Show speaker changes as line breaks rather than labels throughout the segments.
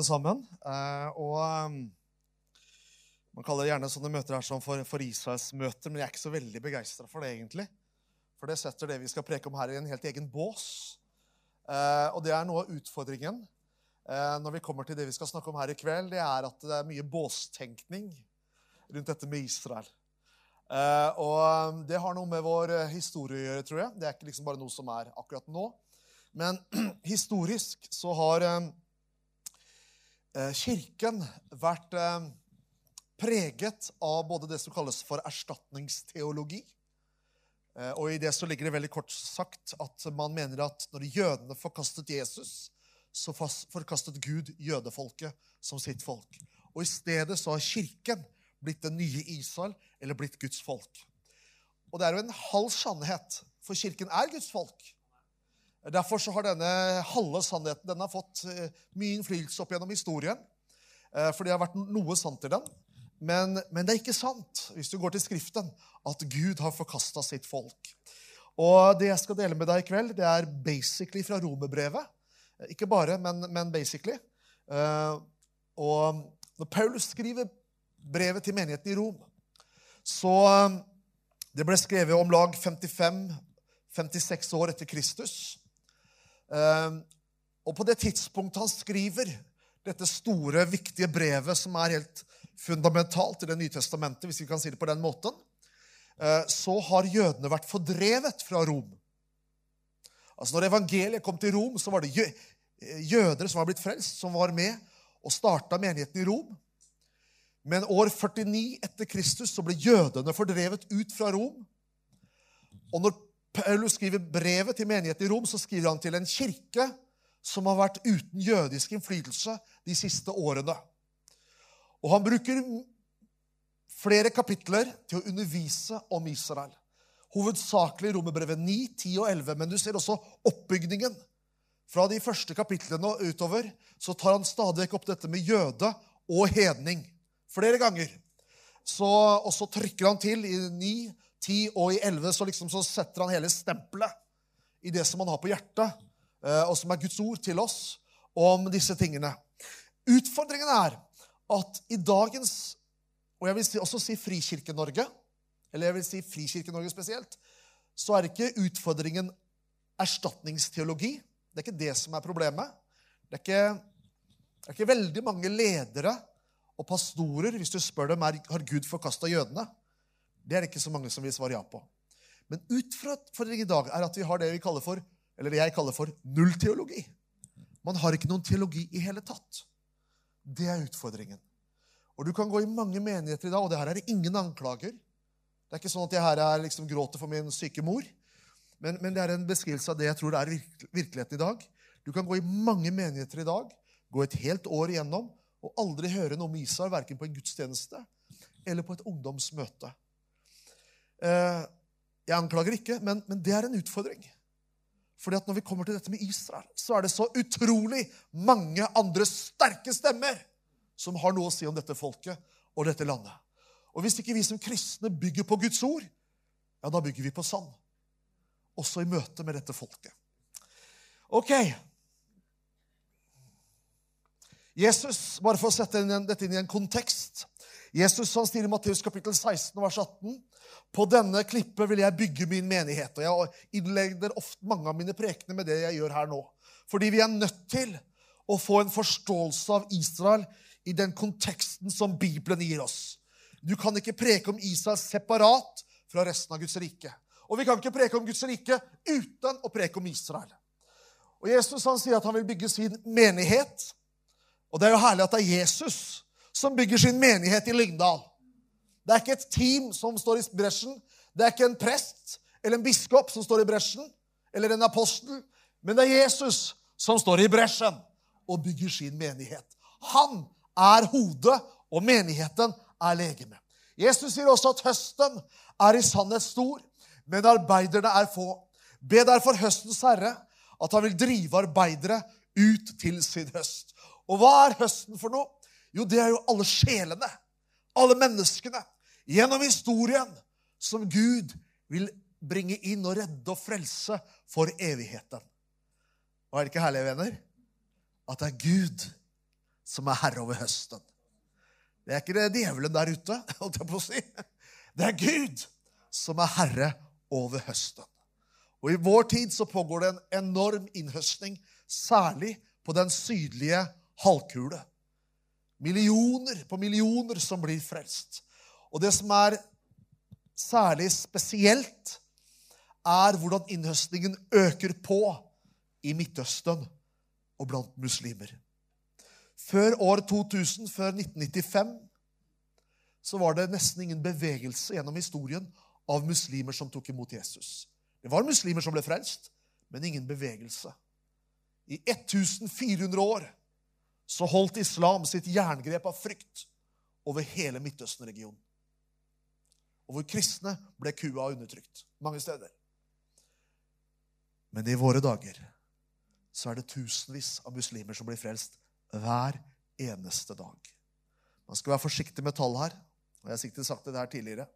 alle sammen. Eh, og um, Man kaller gjerne sånne møter her som for, for Israelsmøter, men jeg er ikke så veldig begeistra for det, egentlig. For det setter det vi skal preke om her, i en helt egen bås. Eh, og det er noe av utfordringen eh, når vi kommer til det vi skal snakke om her i kveld. Det er at det er mye båstenkning rundt dette med Israel. Og um, det har noe med vår historie å gjøre, tror jeg. Det er ikke liksom bare noe som er akkurat nå. Men historisk så har eh, Kirken vært eh, preget av både det som kalles for erstatningsteologi. Eh, og i det så ligger det veldig kort sagt at man mener at når jødene forkastet Jesus, så forkastet Gud jødefolket som sitt folk. Og i stedet så har Kirken blitt det nye Israel, eller blitt Guds folk. Og det er jo en halv sannhet, for Kirken er Guds folk. Derfor har denne halve sannheten den har fått eh, mye innflytelse opp gjennom historien. eh, For det har vært noe sant i den. Men, men det er ikke sant, hvis du går til Skriften, at Gud har forkasta sitt folk. Og det jeg skal dele med deg i kveld, det er basically fra romerbrevet. Eh, Ikke bare, men, men basically. Og når Paulus skriver brevet til menigheten i Rom, så Det ble skrevet om lag 55-56 år etter Kristus. Eh, Og på det tidspunktet han skriver dette store, viktige brevet, som er helt fundamentalt i Det nye testamentet, hvis vi kan si det på den måten, eh, så har jødene vært fordrevet fra Rom. Altså Når evangeliet kom til Rom, så var det jø- jøder som var blitt frelst, som var med og starta menigheten i Rom. Men år 49 etter Kristus så ble jødene fordrevet ut fra Rom. Og når Paulus skriver brevet til menigheten i Rom, så skriver han til en kirke som har vært uten jødisk innflytelse de siste årene. Og han bruker flere kapitler til å undervise om Israel. Hovedsakelig Romerbrevet 9, 10 og 11, men du ser også oppbygningen. Fra de første kapitlene og utover så tar han stadig opp dette med jøde og hedning. Flere ganger. Så, og så trykker han til i 9, 10 og i 11, så, liksom, så setter han hele stempelet i det som han har på hjertet, eh, og som er Guds ord til oss om disse tingene. Utfordringen er at i dagens, og jeg vil også si Frikirke-Norge, eller jeg vil si Frikirke-Norge spesielt, så er ikke utfordringen erstatningsteologi. Det er ikke det som er problemet. Det er ikke, det er ikke veldig mange ledere og pastorer, hvis du spør dem er, har Gud forkasta jødene. Det er det ikke så mange som vil svare ja på. Men utfordringen i dag er at vi har det vi kaller for, eller det jeg kaller for nullteologi. Man har ikke noen teologi i hele tatt. Det er utfordringen. Og Du kan gå i mange menigheter i dag, og det her er ingen anklager. Det er ikke sånn at jeg her er liksom gråter for min syke mor. Men, men det er en beskrivelse av det jeg tror det er virkeligheten i dag. Du kan gå i mange menigheter i dag, gå et helt år igjennom, og aldri høre noe om Israel, verken på en gudstjeneste eller på et ungdomsmøte. Eh, jeg anklager ikke, men, men det er en utfordring. Fordi at når vi kommer til dette med Israel, så er det så utrolig mange andre sterke stemmer som har noe å si om dette folket og dette landet. Og hvis ikke vi som kristne bygger på Guds ord, ja, da bygger vi på sand. Også i møte med dette folket. Ok. Jesus, bare for å sette dette inn i en kontekst Jesus han sier i Matteus kapittel 16, vers 18 På denne klippet vil jeg bygge min menighet. Og Jeg innleder ofte mange av mine prekener med det jeg gjør her nå. Fordi vi er nødt til å få en forståelse av Israel i den konteksten som Bibelen gir oss. Du kan ikke preke om Israel separat fra resten av Guds rike. Og vi kan ikke preke om Guds rike uten å preke om Israel. Og Jesus han sier at han vil bygge sin menighet. Og det er jo herlig at det er Jesus som bygger sin menighet i Lyngdal. Det er ikke et team som står i bresjen. Det er ikke en prest eller en biskop som står i bresjen, eller en apostel. Men det er Jesus som står i bresjen og bygger sin menighet. Han er hodet, og menigheten er legeme. Jesus sier også at høsten er i sannhet stor, men arbeiderne er få. Be derfor høstens herre at han vil drive arbeidere ut til sin høst. Og hva er høsten for noe? Jo, det er jo alle sjelene, alle menneskene, gjennom historien, som Gud vil bringe inn og redde og frelse for evigheten. Og er det ikke herlig, venner? At det er Gud som er herre over høsten. Det er ikke det djevelen der ute, holdt jeg på å si. Det er Gud som er herre over høsten. Og i vår tid så pågår det en enorm innhøstning, særlig på den sydlige halvkule. Millioner på millioner som blir frelst. Og det som er særlig spesielt, er hvordan innhøstningen øker på i Midtøsten og blant muslimer. Før år 2000, før 1995, så var det nesten ingen bevegelse gjennom historien av muslimer som tok imot Jesus. Det var muslimer som ble frelst, men ingen bevegelse. I 1400 år så holdt islam sitt jerngrep av frykt over hele Midtøsten-regionen. Og hvor kristne ble kua undertrykt mange steder. Men i våre dager så er det tusenvis av muslimer som blir frelst hver eneste dag. Man skal være forsiktig med tall her. og jeg har sikkert sagt det her tidligere.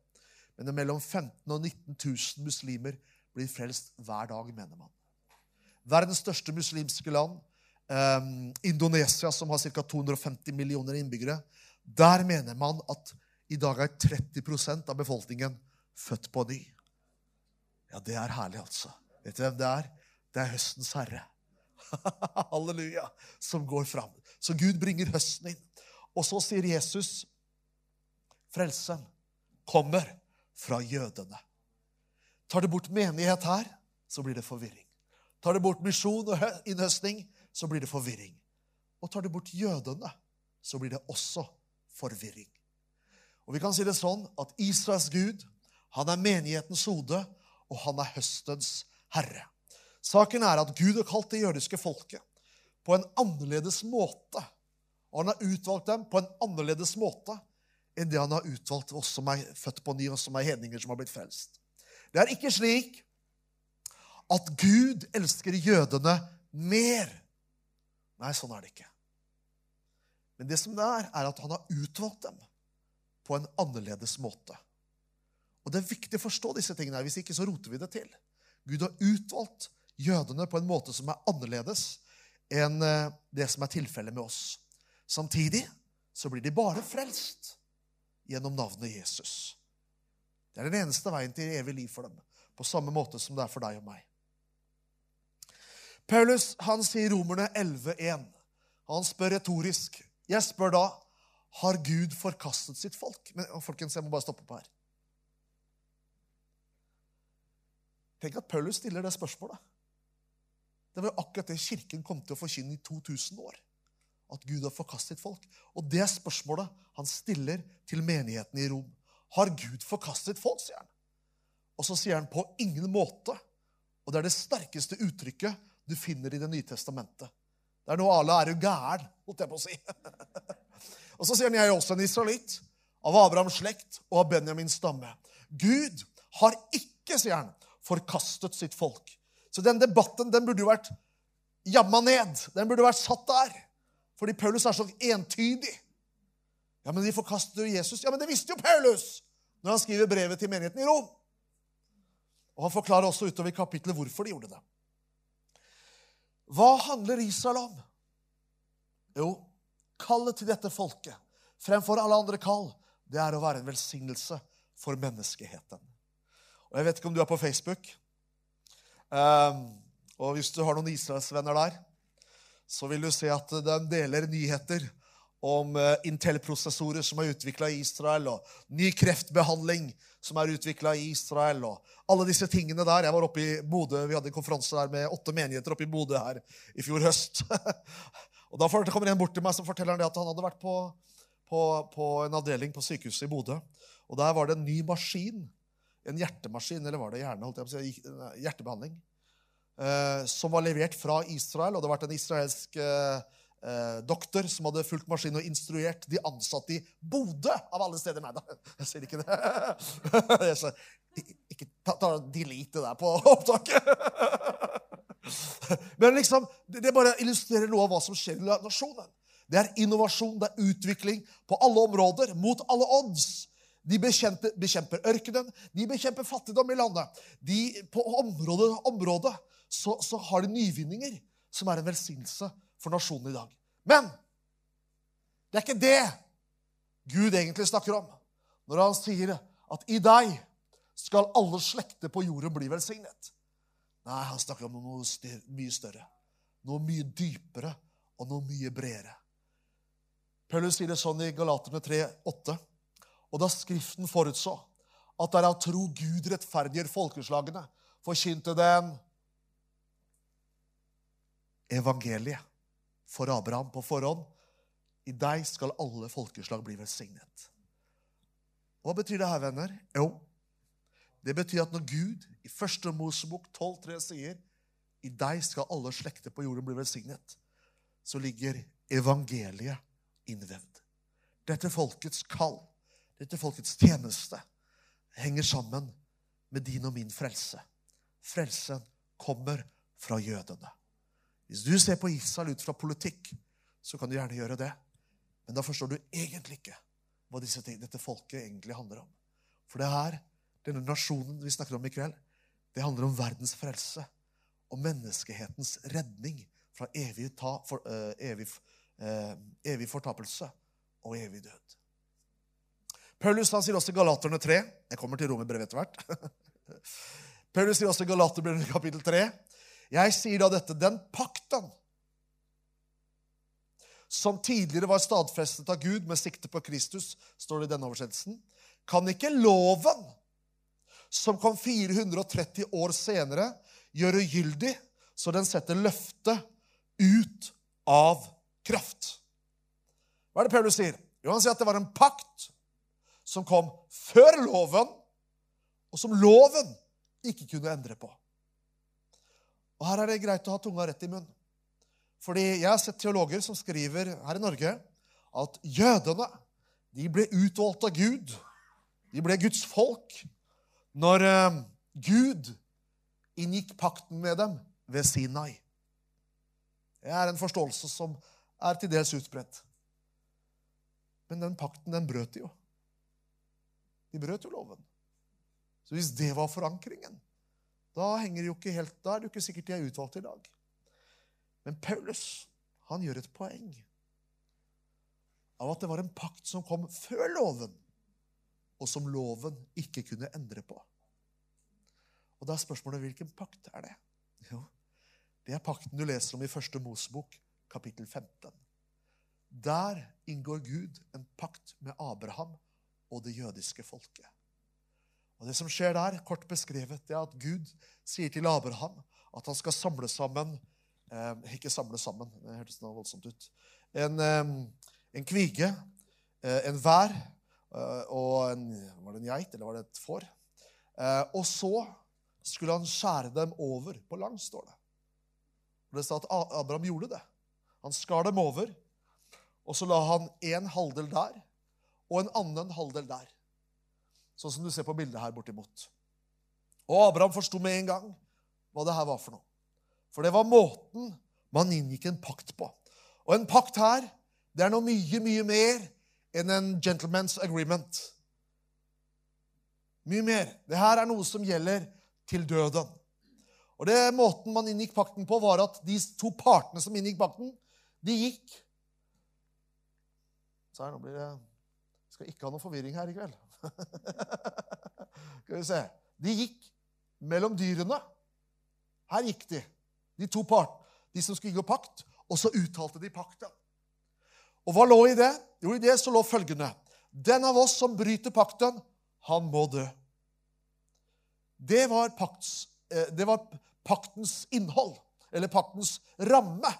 Men det er mellom 15 000 og 19 000 muslimer blir frelst hver dag, mener man. Verdens største muslimske land, eh, Indonesia, som har ca. 250 millioner innbyggere, der mener man at i dag er 30% av befolkningen født på ny. Ja, det er herlig, altså. Vet du hvem det er? Det er høstens herre. Halleluja. Som går fram. Så Gud bringer høsten inn. Og så sier Jesus, frelsen kommer fra jødene. Tar det bort menighet her, så blir det forvirring. Tar det bort misjon og innhøstning, så blir det forvirring. Og tar du bort jødene, så blir det også forvirring. Og vi kan si det sånn at Israels Gud, han er menighetens hode, og han er høstens herre. Saken er at Gud har kalt det jødiske folket på en annerledes måte. Og han har utvalgt dem på en annerledes måte enn det han har utvalgt oss som er født på ny, og som er hedninger som har blitt frelst. Det er ikke slik at Gud elsker jødene mer. Nei, sånn er det ikke. Men det som det er, er at han har utvalgt dem på en annerledes måte. Og Det er viktig å forstå disse tingene. her, Hvis ikke så roter vi det til. Gud har utvalgt jødene på en måte som er annerledes enn eh, det som er tilfellet med oss. Samtidig så blir de bare frelst gjennom navnet Jesus. Det er den eneste veien til evig liv for dem, på samme måte som det er for deg og meg. Paulus han sier Romerne 11,1. Han spør retorisk. Jeg spør da har Gud forkastet sitt folk. Men folkens, jeg må bare stoppe på her. Tenk at Paulus stiller det spørsmålet. Det var akkurat det Kirken kom til å forkynne i 2000 år. At Gud har forkastet folk. Og det spørsmålet han stiller til menigheten i Rom. Har Gud forkastet folk, sier han. Og så sier han på ingen måte. Og det er det sterkeste uttrykket du finner i Det nye testamentet. Det er noe Ala er du gæren, holdt jeg på å si. og så sier han jeg er også en israelitt, av Abrahams slekt og av Benjamins stamme. Gud har ikke, sier han, forkastet sitt folk. Så den debatten den burde jo vært jamma ned. Den burde vært satt der. Fordi Paulus er så entydig. Ja, men de forkastet jo Jesus. Ja, men det visste jo Paulus når han skriver brevet til menigheten i Rom. Og Han forklarer også utover i kapittelet hvorfor de gjorde det. Hva handler Israel om? Jo, kallet til dette folket fremfor alle andre kall, det er å være en velsignelse for menneskeheten. Og Jeg vet ikke om du er på Facebook. Um, og hvis du har noen Israelsvenner der, så vil du se at den deler nyheter om uh, Intel-prosessorer som er utvikla i Israel, og ny kreftbehandling som er utvikla i Israel, og alle disse tingene der. Jeg var oppe i Bodø, Vi hadde en konferanse der med åtte menigheter oppe i Bodø her i fjor høst. og Da kommer en bort til meg som forteller at han hadde vært på, på, på en avdeling på sykehuset i Bodø. Og Der var det en ny maskin en hjertemaskin, eller var det hjerne, holdt jeg på å si, hjertebehandling, eh, som var levert fra Israel. Og det hadde vært en israelsk eh, eh, doktor som hadde fulgt maskinen og instruert de ansatte i Bodø, av alle steder. Nei da, jeg sier ikke det. Sa, ikke ta, ta delete det der på opptaket. Men liksom, det bare illustrerer noe av hva som skjer i nasjonen. Det er innovasjon, det er utvikling på alle områder, mot alle odds. De bekjemper, bekjemper ørkenen, de bekjemper fattigdom i landet. De, på område, område så, så, har de nyvinninger som er en velsignelse for nasjonen i dag. Men Det er ikke det Gud egentlig snakker om når han sier at i deg skal alle slekter på jorden bli velsignet. Nei, han snakker om noe styr, mye større. Noe mye dypere og noe mye bredere. Paulus sier det sånn i Galaterne 3, 8. Og da Skriften forutså at der av tro Gud rettferdiggjør folkeslagene, forkynte den evangeliet for Abraham på forhånd. I deg skal alle folkeslag bli velsignet. Hva betyr det her, venner? Jo, det betyr at når Gud i 1. Mosebok 12,3 sier i deg skal alle slekter på jorden bli velsignet, så ligger evangeliet innvevd. Dette folkets kall, dette folkets tjeneste, henger sammen med din og min frelse. Frelsen kommer fra jødene. Hvis du ser på Israel ut fra politikk, så kan du gjerne gjøre det. Men da forstår du egentlig ikke hva disse ting, dette folket egentlig handler om. For det her, denne nasjonen vi snakker om i kveld, det handler om verdens frelse og menneskehetens redning fra evig, ta, for, uh, evig, uh, evig, fortapelse og evig død. Paulus han sier også i Galaterne 3 Jeg kommer til romerbrevet etter hvert. Paulus sier også i Galaterbrevet kapittel 3 Jeg sier da dette Den pakten som tidligere var stadfestet av Gud med sikte på Kristus, står det i denne oversettelsen, kan ikke loven, som kom 430 år senere, gjøre gyldig, så den setter løftet ut av kraft. Hva er det Paulus sier? Jo, Han sier at det var en pakt som kom før loven, og som loven ikke kunne endre på. Og Her er det greit å ha tunga rett i munnen. Fordi jeg har sett teologer som skriver her i Norge at jødene de ble utvalgt av Gud. De ble Guds folk når eh, Gud inngikk pakten med dem ved Sinai. Det er en forståelse som er til dels utbredt. Men den pakten, den brøt de jo. De brøt jo loven. Så hvis det var forankringen, da helt, da er det jo ikke sikkert de er utvalgt i dag. Men Paulus han gjør et poeng av at det var en pakt som kom før loven, og som loven ikke kunne endre på. Og Da er spørsmålet hvilken pakt er det? Jo, det er pakten du leser om i første Mosebok, kapittel 15. Der inngår Gud en pakt med Abraham og det jødiske folket. Og Det som skjer der, kort beskrevet, det er at Gud sier til Abraham at han skal samle sammen eh, Ikke samle sammen, det hørtes noe voldsomt ut. En, eh, en kvige, eh, en vær eh, og en Var det en geit, eller var det et får? Eh, og så skulle han skjære dem over på langs, står det. Og Det står at Abraham gjorde det. Han skar dem over, og så la han en halvdel der og en annen halvdel der. Sånn som du ser på bildet her bortimot. Og Abraham forsto med en gang hva det her var for noe. For det var måten man inngikk en pakt på. Og en pakt her, det er noe mye, mye mer enn en gentleman's agreement. Mye mer. Det her er noe som gjelder til døden. Og det Måten man inngikk pakten på, var at de to partene som inngikk pakten, de gikk Så her, nå blir det Skal ikke ha noe forvirring her i kveld. Skal vi se De gikk mellom dyrene. Her gikk de de to partene, de som skulle inngå pakt, og så uttalte de pakten. Og hva lå i det? Jo, i det så lå følgende Den av oss som bryter pakten, han må dø. Det var, pakts, eh, det var paktens innhold, eller paktens ramme.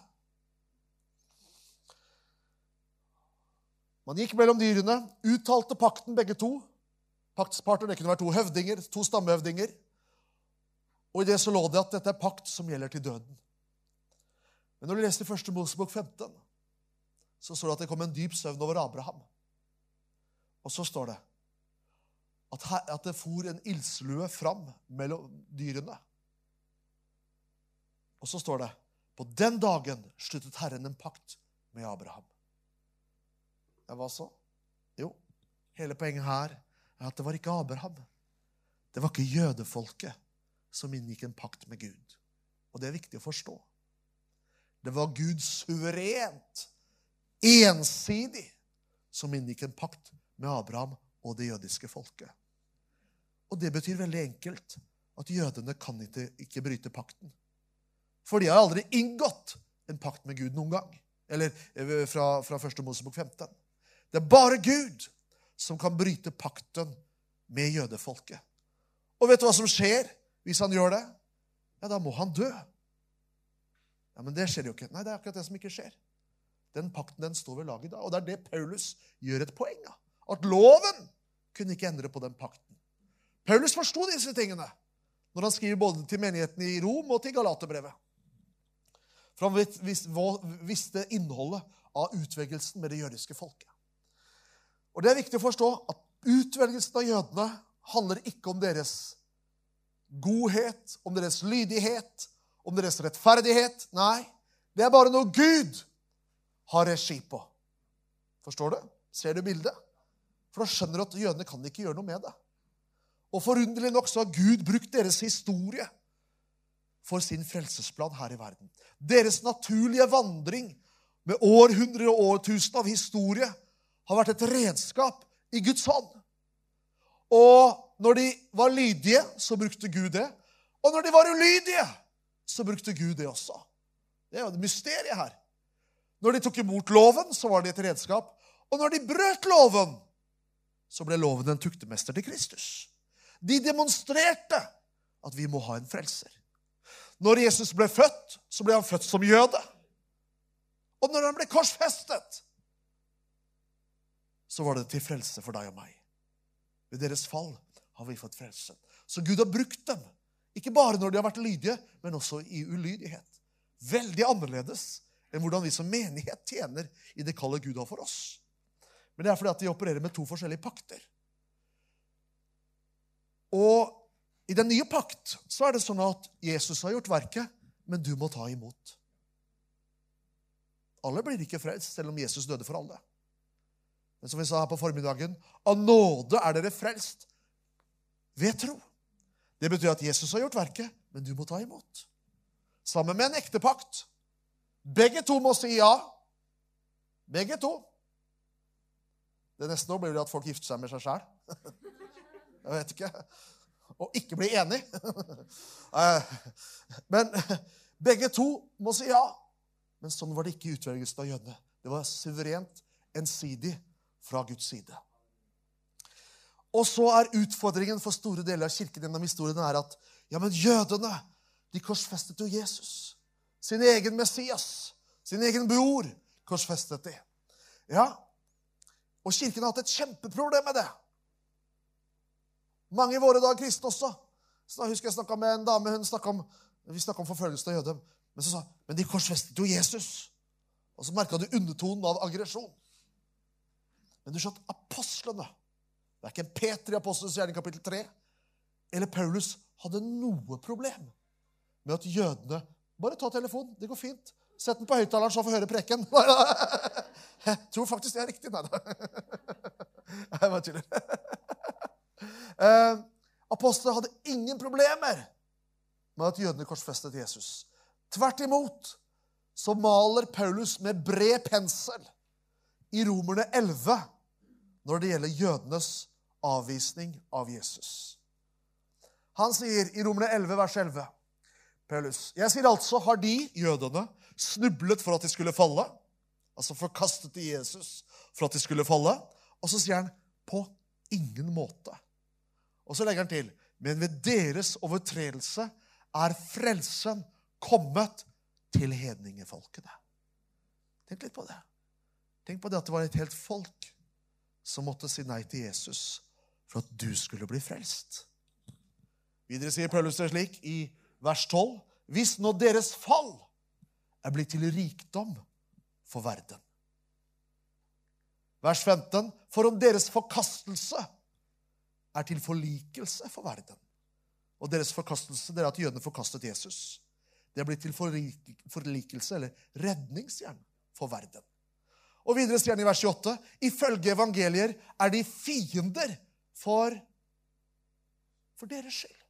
Man gikk mellom dyrene, uttalte pakten begge to. Paktsparter, det kunne være to høvdinger, to stammehøvdinger. Og i det så lå det at dette er pakt som gjelder til døden. Men når du leser i første Mosebok 15, så står det at det kom en dyp søvn over Abraham. Og så står det at, her, at det for en ildslue fram mellom dyrene. Og så står det på den dagen sluttet Herren en pakt med Abraham. Ja, hva så? Jo, hele poenget her er at det var ikke Abraham. Det var ikke jødefolket som inngikk en pakt med Gud. Og det er viktig å forstå. Det var Gud suverent, ensidig, som inngikk en pakt med Abraham og det jødiske folket. Og det betyr veldig enkelt at jødene kan ikke, ikke bryte pakten. For de har aldri inngått en pakt med Gud noen gang. Eller eh, fra, fra 1. Mosebok 15. Det er bare Gud som kan bryte pakten med jødefolket. Og vet du hva som skjer hvis han gjør det? Ja, da må han dø. Ja, Men det skjer jo ikke. Nei, det er akkurat det som ikke skjer. Den pakten den står ved lag i dag. Og det er det Paulus gjør et poeng av. At loven kunne ikke endre på den pakten. Paulus forsto disse tingene når han skriver både til menigheten i Rom og til Galaterbrevet. For han visste innholdet av utvelgelsen med det jødiske folket. Og Det er viktig å forstå at utvelgelsen av jødene handler ikke om deres godhet, om deres lydighet, om deres rettferdighet. Nei, det er bare noe Gud har regi på. Forstår du? Ser du bildet? For da skjønner du at jødene kan ikke gjøre noe med det. Og forunderlig nok så har Gud brukt deres historie for sin frelsesplan her i verden. Deres naturlige vandring med århundrer og årtusen av historie har vært et redskap i Guds hånd. Og når de var lydige, så brukte Gud det. Og når de var ulydige, så brukte Gud det også. Det er jo et mysterium her. Når de tok imot loven, så var det et redskap. Og når de brøt loven, så ble loven en tuktemester til Kristus. De demonstrerte at vi må ha en frelser. Når Jesus ble født, så ble han født som jøde. Og når han ble korsfestet, så var det til frelse for deg og meg. Ved deres fall har vi fått frelse. Så Gud har brukt dem. Ikke bare når de har vært lydige, men også i ulydighet. Veldig annerledes enn hvordan vi som menighet tjener i det kallet Gud har for oss. Men det er fordi at de opererer med to forskjellige pakter. Og i den nye pakt så er det sånn at Jesus har gjort verket, men du må ta imot. Alle blir ikke frelst, selv om Jesus døde for alle. Men som vi sa her på formiddagen, av nåde er dere frelst ved tro. Det betyr at Jesus har gjort verket, men du må ta imot. Sammen med en ektepakt. Begge to må si ja. Begge to. Det neste år blir det at folk gifter seg med seg sjæl. Jeg vet ikke. Og ikke blir enig. Eh, men begge to må si ja. Men sånn var det ikke i utvelgelsen av jødene. Det var suverent ensidig fra Guds side. Og så er utfordringen for store deler av kirken gjennom historien er at ja, men jødene de korsfestet jo Jesus. Sin egen Messias. Sin egen bror korsfestet de. Ja, Og kirken har hatt et kjempeproblem med det. Mange i våre dager kristne også. Så da husker jeg snakka med en dame. hun om, Vi snakka om forfølgelsen av jøder. Men så sa men de korsfestet jo Jesus. Og så merka du undertonen av aggresjon. Men du skjønner, apostlene Verken Peter i Apostelens gjerning kapittel 3 eller Paulus hadde noe problem med at jødene Bare ta telefonen. Det går fint. Sett den på høyttaleren, så får høre preken. Jeg tror faktisk det er riktig. Nei da. Jeg bare tuller. Eh, Apostlene hadde ingen problemer med at jødene korsfestet Jesus. Tvert imot så maler Paulus med bred pensel i Romerne 11 når det gjelder jødenes avvisning av Jesus. Han sier i Romerne 11, vers 11 Paulus, Jeg sier altså, har de, jødene, snublet for at de skulle falle? Altså forkastet de Jesus for at de skulle falle? Og så sier han på ingen måte. Og så legger han til men ved deres overtredelse er frelsen kommet til hedningefolkene. Tenk litt på det. Tenk på det at det var et helt folk som måtte si nei til Jesus for at du skulle bli frelst. Videre sier Paulus det slik i vers 12.: Hvis nå deres fall er blitt til rikdom for verden. Vers 15.: For om deres forkastelse er til forlikelse for verden. Og deres forkastelse det er at jødene forkastet Jesus. Det er blitt til forlikelse, eller redningsjern, for verden. Og videre sier han i vers 28.: Ifølge evangelier er de fiender for, for deres skyld.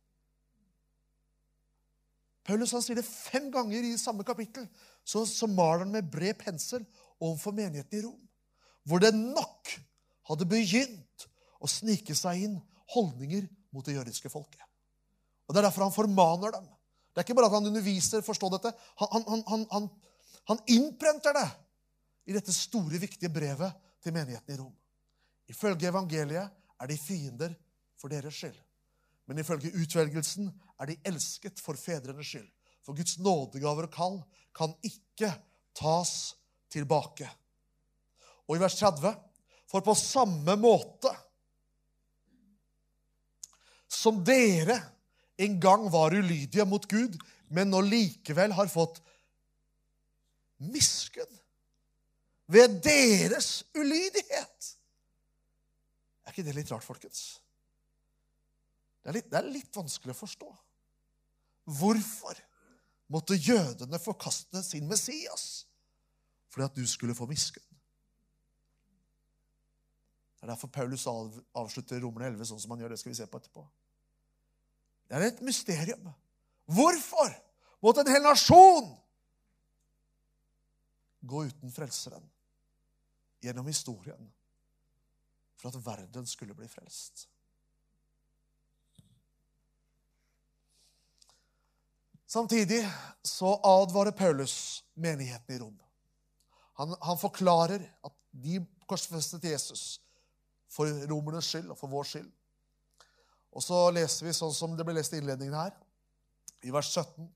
Paulus han sier det fem ganger i samme kapittel. Så, så maler han med bred pensel overfor menigheten i Rom. Hvor det nok hadde begynt å snike seg inn holdninger mot det jødiske folket. Og Det er derfor han formaner dem. Det er ikke bare at han underviser, forstå dette. Han, han, han, han, innprenter det i dette store, viktige brevet til menigheten i Rom. Ifølge evangeliet er de fiender for deres skyld. Men ifølge utvelgelsen er de elsket for fedrenes skyld. For Guds nådegaver og kall kan ikke tas tilbake. Og i vers 30.: For på samme måte som dere en gang var ulydige mot Gud, men nå likevel har fått miskunn ved deres ulydighet. Er ikke det litt rart, folkens? Det er litt, det er litt vanskelig å forstå. Hvorfor måtte jødene forkaste sin Messias? Fordi at du skulle få miskunn. Det er derfor Paulus avslutter Romerne 11 sånn som han gjør. Det skal vi se på etterpå. Det er et mysterium. Hvorfor måtte en hel nasjon gå uten Frelseren gjennom historien for at verden skulle bli frelst? Samtidig så advarer Paulus menigheten i Rom. Han, han forklarer at de korsfestet Jesus for romernes skyld og for vår skyld. Og så leser vi sånn som det ble lest i innledningen her, i vers 17.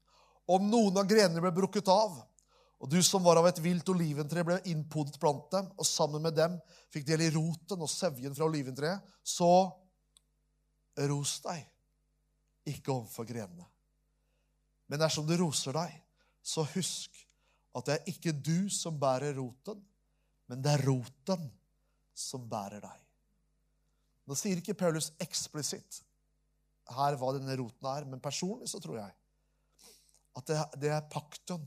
Om noen av grenene ble brukket av, og du som var av et vilt oliventre, ble innpodet blant dem, og sammen med dem fikk del i roten og sevjen fra oliventreet, så ros deg ikke overfor grenene. Men dersom du roser deg, så husk at det er ikke du som bærer roten, men det er roten som bærer deg. Nå sier ikke Paulus eksplisitt her hva denne roten er, men personlig så tror jeg at det, det er pakten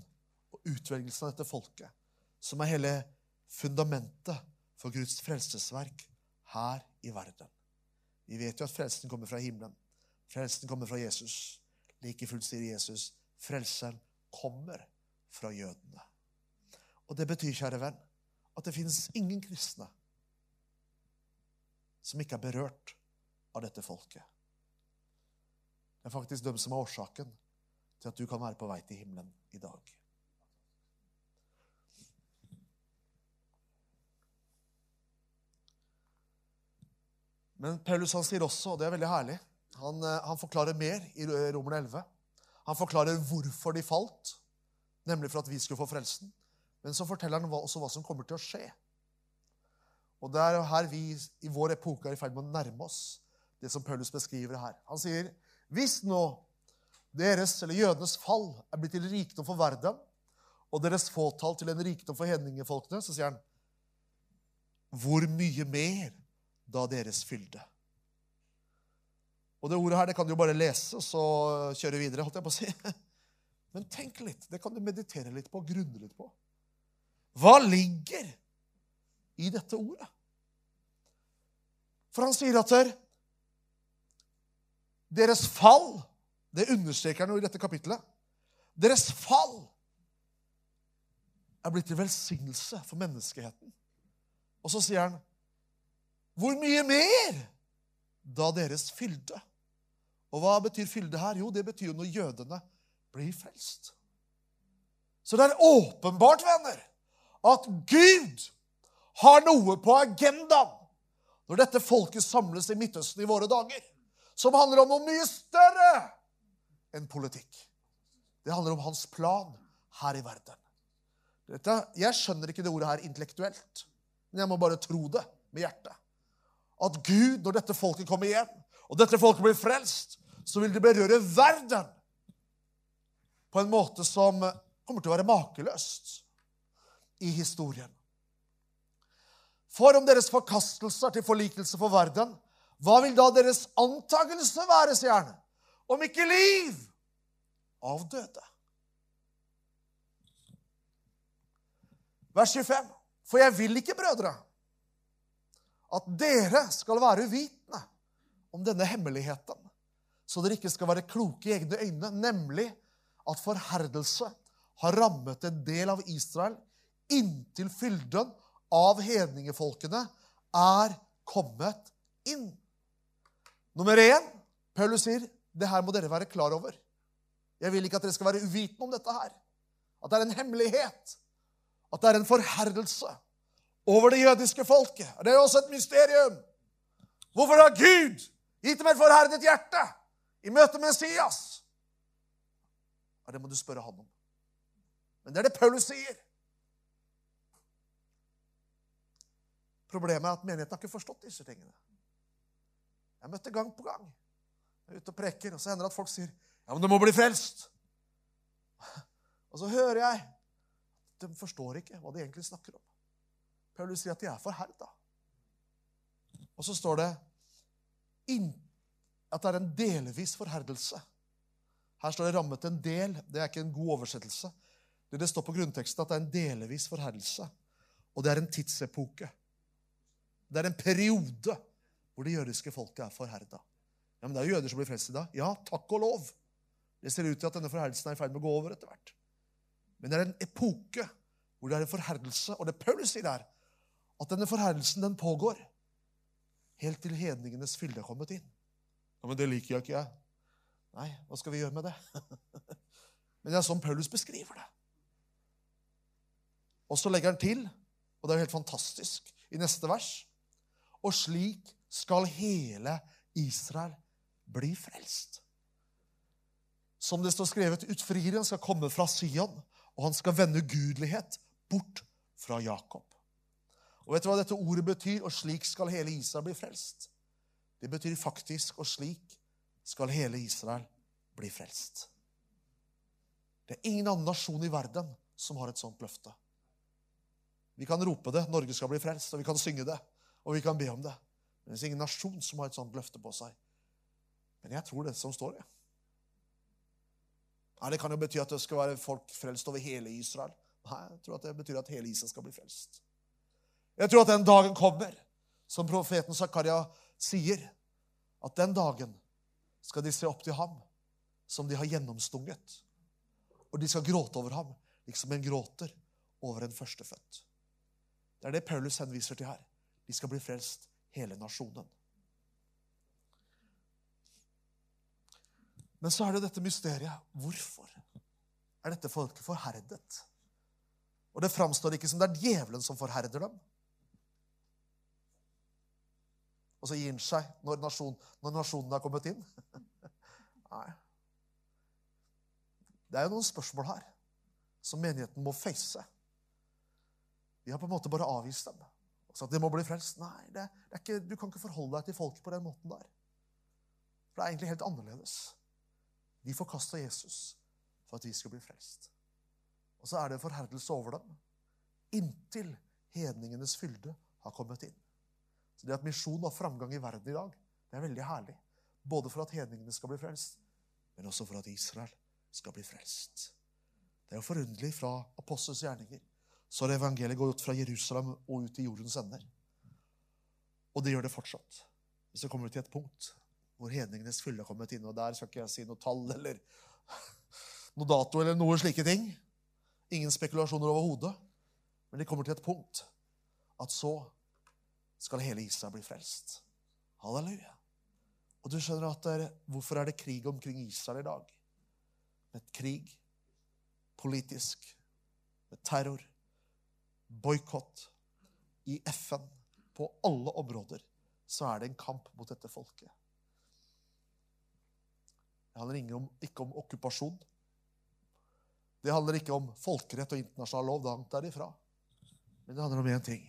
utvelgelsen av dette folket som er hele fundamentet for Guds frelsesverk her i verden. Vi vet jo at frelsen kommer fra himmelen. Frelsen kommer fra Jesus. Like fullt sier Jesus, frelseren kommer fra jødene. Og det betyr, kjære venn, at det finnes ingen kristne som ikke er berørt av dette folket. Det er faktisk dem som er årsaken til at du kan være på vei til himmelen i dag. Men Paulus han sier også, og det er veldig herlig, han, eh, han forklarer mer i Romerne 11. Han forklarer hvorfor de falt, nemlig for at vi skulle få frelsen. Men så forteller han også hva som kommer til å skje. Og Det er her vi i vår epoke er i ferd med å nærme oss det som Paulus beskriver her. Han sier hvis nå deres, eller jødenes fall, er blitt til rikdom for verden, og deres fåtall til en rikdom for hedningefolkene, så sier han hvor mye mer da deres fylde? Og det ordet her det kan du jo bare lese og så kjøre videre. holdt jeg på å si. Men tenk litt. Det kan du meditere litt på, grunne litt på. Hva ligger i dette ordet? For han sier at deres fall Det understreker han jo i dette kapittelet. Deres fall er blitt til velsignelse for menneskeheten. Og så sier han, 'Hvor mye mer da deres fylde?' Og hva betyr fylde her? Jo, det betyr jo når jødene blir frelst. Så det er åpenbart, venner, at Gud har noe på agendaen når dette folket samles i Midtøsten i våre dager som handler om noe mye større enn politikk. Det handler om hans plan her i verden. Dette, jeg skjønner ikke det ordet her intellektuelt, men jeg må bare tro det med hjertet. At Gud, når dette folket kommer hjem, og dette folket blir frelst, så vil det berøre verden på en måte som kommer til å være makeløst i historien. For om deres forkastelser til forlikelse for verden hva vil da deres antakelse være, sier han, om ikke liv av døde? Vers 25. For jeg vil ikke, brødre, at dere skal være uvitende om denne hemmeligheten, så dere ikke skal være kloke i egne øyne, nemlig at forherdelse har rammet en del av Israel inntil fylden av hedningefolkene er kommet inn. Nummer én, Paulus sier, det her må dere være klar over. Jeg vil ikke at dere skal være uvitende om dette her. At det er en hemmelighet. At det er en forherdelse over det jødiske folket. Det er også et mysterium. Hvorfor har Gud gitt dem et forherdet hjerte i møte med Messias? Ja, det må du spørre han om. Men det er det Paulus sier. Problemet er at menigheten har ikke forstått disse tingene. Jeg møtte gang på gang. Jeg er ute og preker, og så hender det at folk sier ja, men du må bli frelst. Og så hører jeg de forstår ikke hva de egentlig snakker om. Paulus sier at de er forherda. Og så står det at det er en delvis forherdelse. Her står det 'rammet en del'. Det er ikke en god oversettelse. Det, står på grunnteksten at det er en delvis forherdelse. Og det er en tidsepoke. Det er en periode hvor det jødiske folket er forherda. Ja, men det er jo jøder som blir frelst i dag. Ja, takk og lov. Det ser ut til at denne forherdelsen er i ferd med å gå over etter hvert. Men det er en epoke hvor det er en forherdelse. Og det Paulus sier der, at denne forherdelsen den pågår helt til hedningenes fylde er kommet inn. Ja, Men det liker jeg ikke, jeg. Nei, hva skal vi gjøre med det? Men det er sånn Paulus beskriver det. Og så legger han til, og det er jo helt fantastisk, i neste vers Og slik skal hele Israel bli frelst. Som det står skrevet, utfrieren skal komme fra Sion, og han skal vende ugudelighet bort fra Jakob. Og vet du hva dette ordet betyr? Og slik skal hele Israel bli frelst. Det betyr faktisk og slik skal hele Israel bli frelst. Det er ingen annen nasjon i verden som har et sånt løfte. Vi kan rope det 'Norge skal bli frelst', og vi kan synge det, og vi kan be om det. Men det er ingen nasjon som har et sånt løfte på seg. Men jeg tror det som står, det. Ja, det kan jo bety at det skal være folk frelst over hele Israel. Nei, jeg tror at det betyr at hele Israel skal bli frelst. Jeg tror at den dagen kommer, som profeten Zakaria sier, at den dagen skal de se opp til ham som de har gjennomstunget. Og de skal gråte over ham, liksom en gråter over en førstefødt. Det er det Paulus henviser til her. De skal bli frelst, hele nasjonen. Men så er det dette mysteriet. Hvorfor er dette folket forherdet? Og det framstår ikke som det er djevelen som forherder dem. Og så gir han seg når, nasjon, når nasjonen har kommet inn. Nei. Det er jo noen spørsmål her som menigheten må face. Vi har på en måte bare avvist dem. Og sagt de må bli frelst. Nei, det, det ikke, du kan ikke forholde deg til folket på den måten der. For det er egentlig helt annerledes. De forkasta Jesus for at vi skulle bli frelst. Og så er det en forherdelse over dem inntil hedningenes fylde har kommet inn. Så det at misjon har framgang i verden i dag, det er veldig herlig. Både for at hedningene skal bli frelst, men også for at Israel skal bli frelst. Det er jo forunderlig fra apostels gjerninger. Så har evangeliet gått fra Jerusalem og ut til jordens ender. Og det gjør det fortsatt. Så kommer vi til et punkt hvor hedningenes fylde har kommet inn. Og der skal ikke jeg si noe tall eller noe dato eller noe slike ting. Ingen spekulasjoner overhodet. Men det kommer til et punkt at så skal hele Israel bli frelst. Halleluja. Og du skjønner at er, Hvorfor er det krig omkring Israel i dag? Med krig, politisk, med terror, boikott, i FN, på alle områder, så er det en kamp mot dette folket. Det handler ikke om okkupasjon. Det handler ikke om folkerett og internasjonal lov. Det Langt derifra. Men det handler om én ting.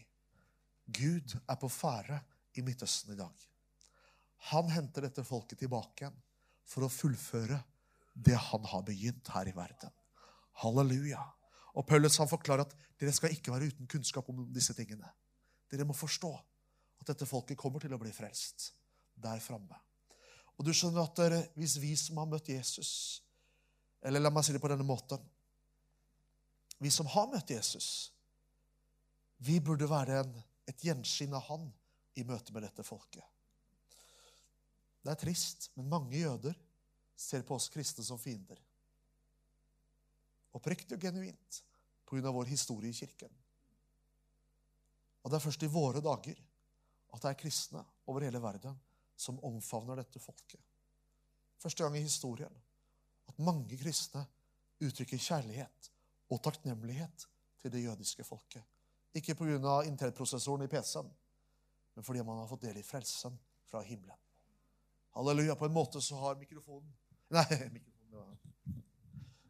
Gud er på ferde i Midtøsten i dag. Han henter dette folket tilbake igjen for å fullføre det han har begynt her i verden. Halleluja. Og Paulus han forklarer at dere skal ikke være uten kunnskap om disse tingene. Dere må forstå at dette folket kommer til å bli frelst der framme. Og du skjønner at dere, hvis vi som har møtt Jesus Eller la meg si det på denne måten Vi som har møtt Jesus, vi burde være en, et gjenskinn av han i møte med dette folket. Det er trist, men mange jøder ser på oss kristne som fiender. Oppriktig og genuint pga. vår historie i kirken. Og det er først i våre dager at det er kristne over hele verden som omfavner dette folket. Første gang i historien at mange kristne uttrykker kjærlighet og takknemlighet til det jødiske folket. Ikke pga. Intel-prosessoren i PC-en, men fordi man har fått del i frelsen fra himmelen. Halleluja. På en måte så har mikrofonen Nei, mikrofonen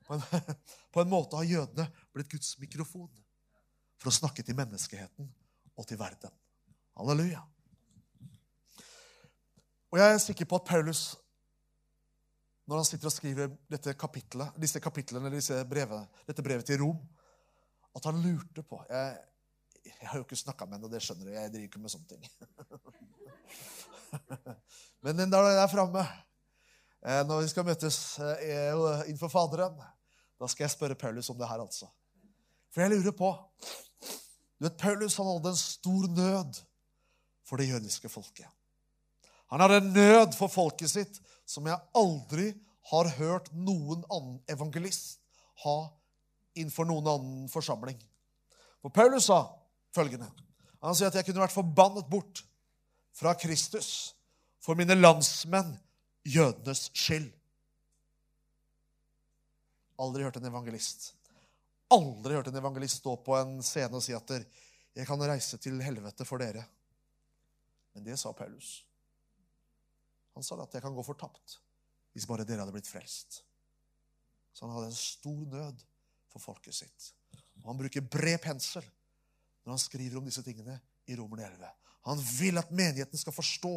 på en, på en måte har jødene blitt Guds mikrofon for å snakke til menneskeheten og til verden. Halleluja. Og jeg er sikker på at Paulus, når han sitter og skriver dette kapitlet, disse kapitlene, disse brevet, dette brevet til Rom, at han lurte på Jeg, jeg har jo ikke snakka med henne, og det skjønner du. Jeg driver ikke med sånne ting. Men den der er framme, eh, når vi skal møtes eh, innenfor Faderen, da skal jeg spørre Paulus om det her, altså. For jeg lurer på Du vet, Paulus han hadde en stor nød for det jødiske folket. Han hadde en nød for folket sitt som jeg aldri har hørt noen annen evangelist ha innenfor noen annen forsamling. For Paulus sa følgende Han sier at jeg kunne vært forbannet bort fra Kristus for mine landsmenn, jødenes skyld. Aldri hørt en evangelist Aldri hørt en evangelist stå på en scene og si at 'jeg kan reise til helvete for dere'. Men det sa Paulus. Han sa at 'jeg kan gå fortapt hvis bare dere hadde blitt frelst'. Så han hadde en stor nød for folket sitt. Og han bruker bred pensel når han skriver om disse tingene i Romerne 11. Han vil at menigheten skal forstå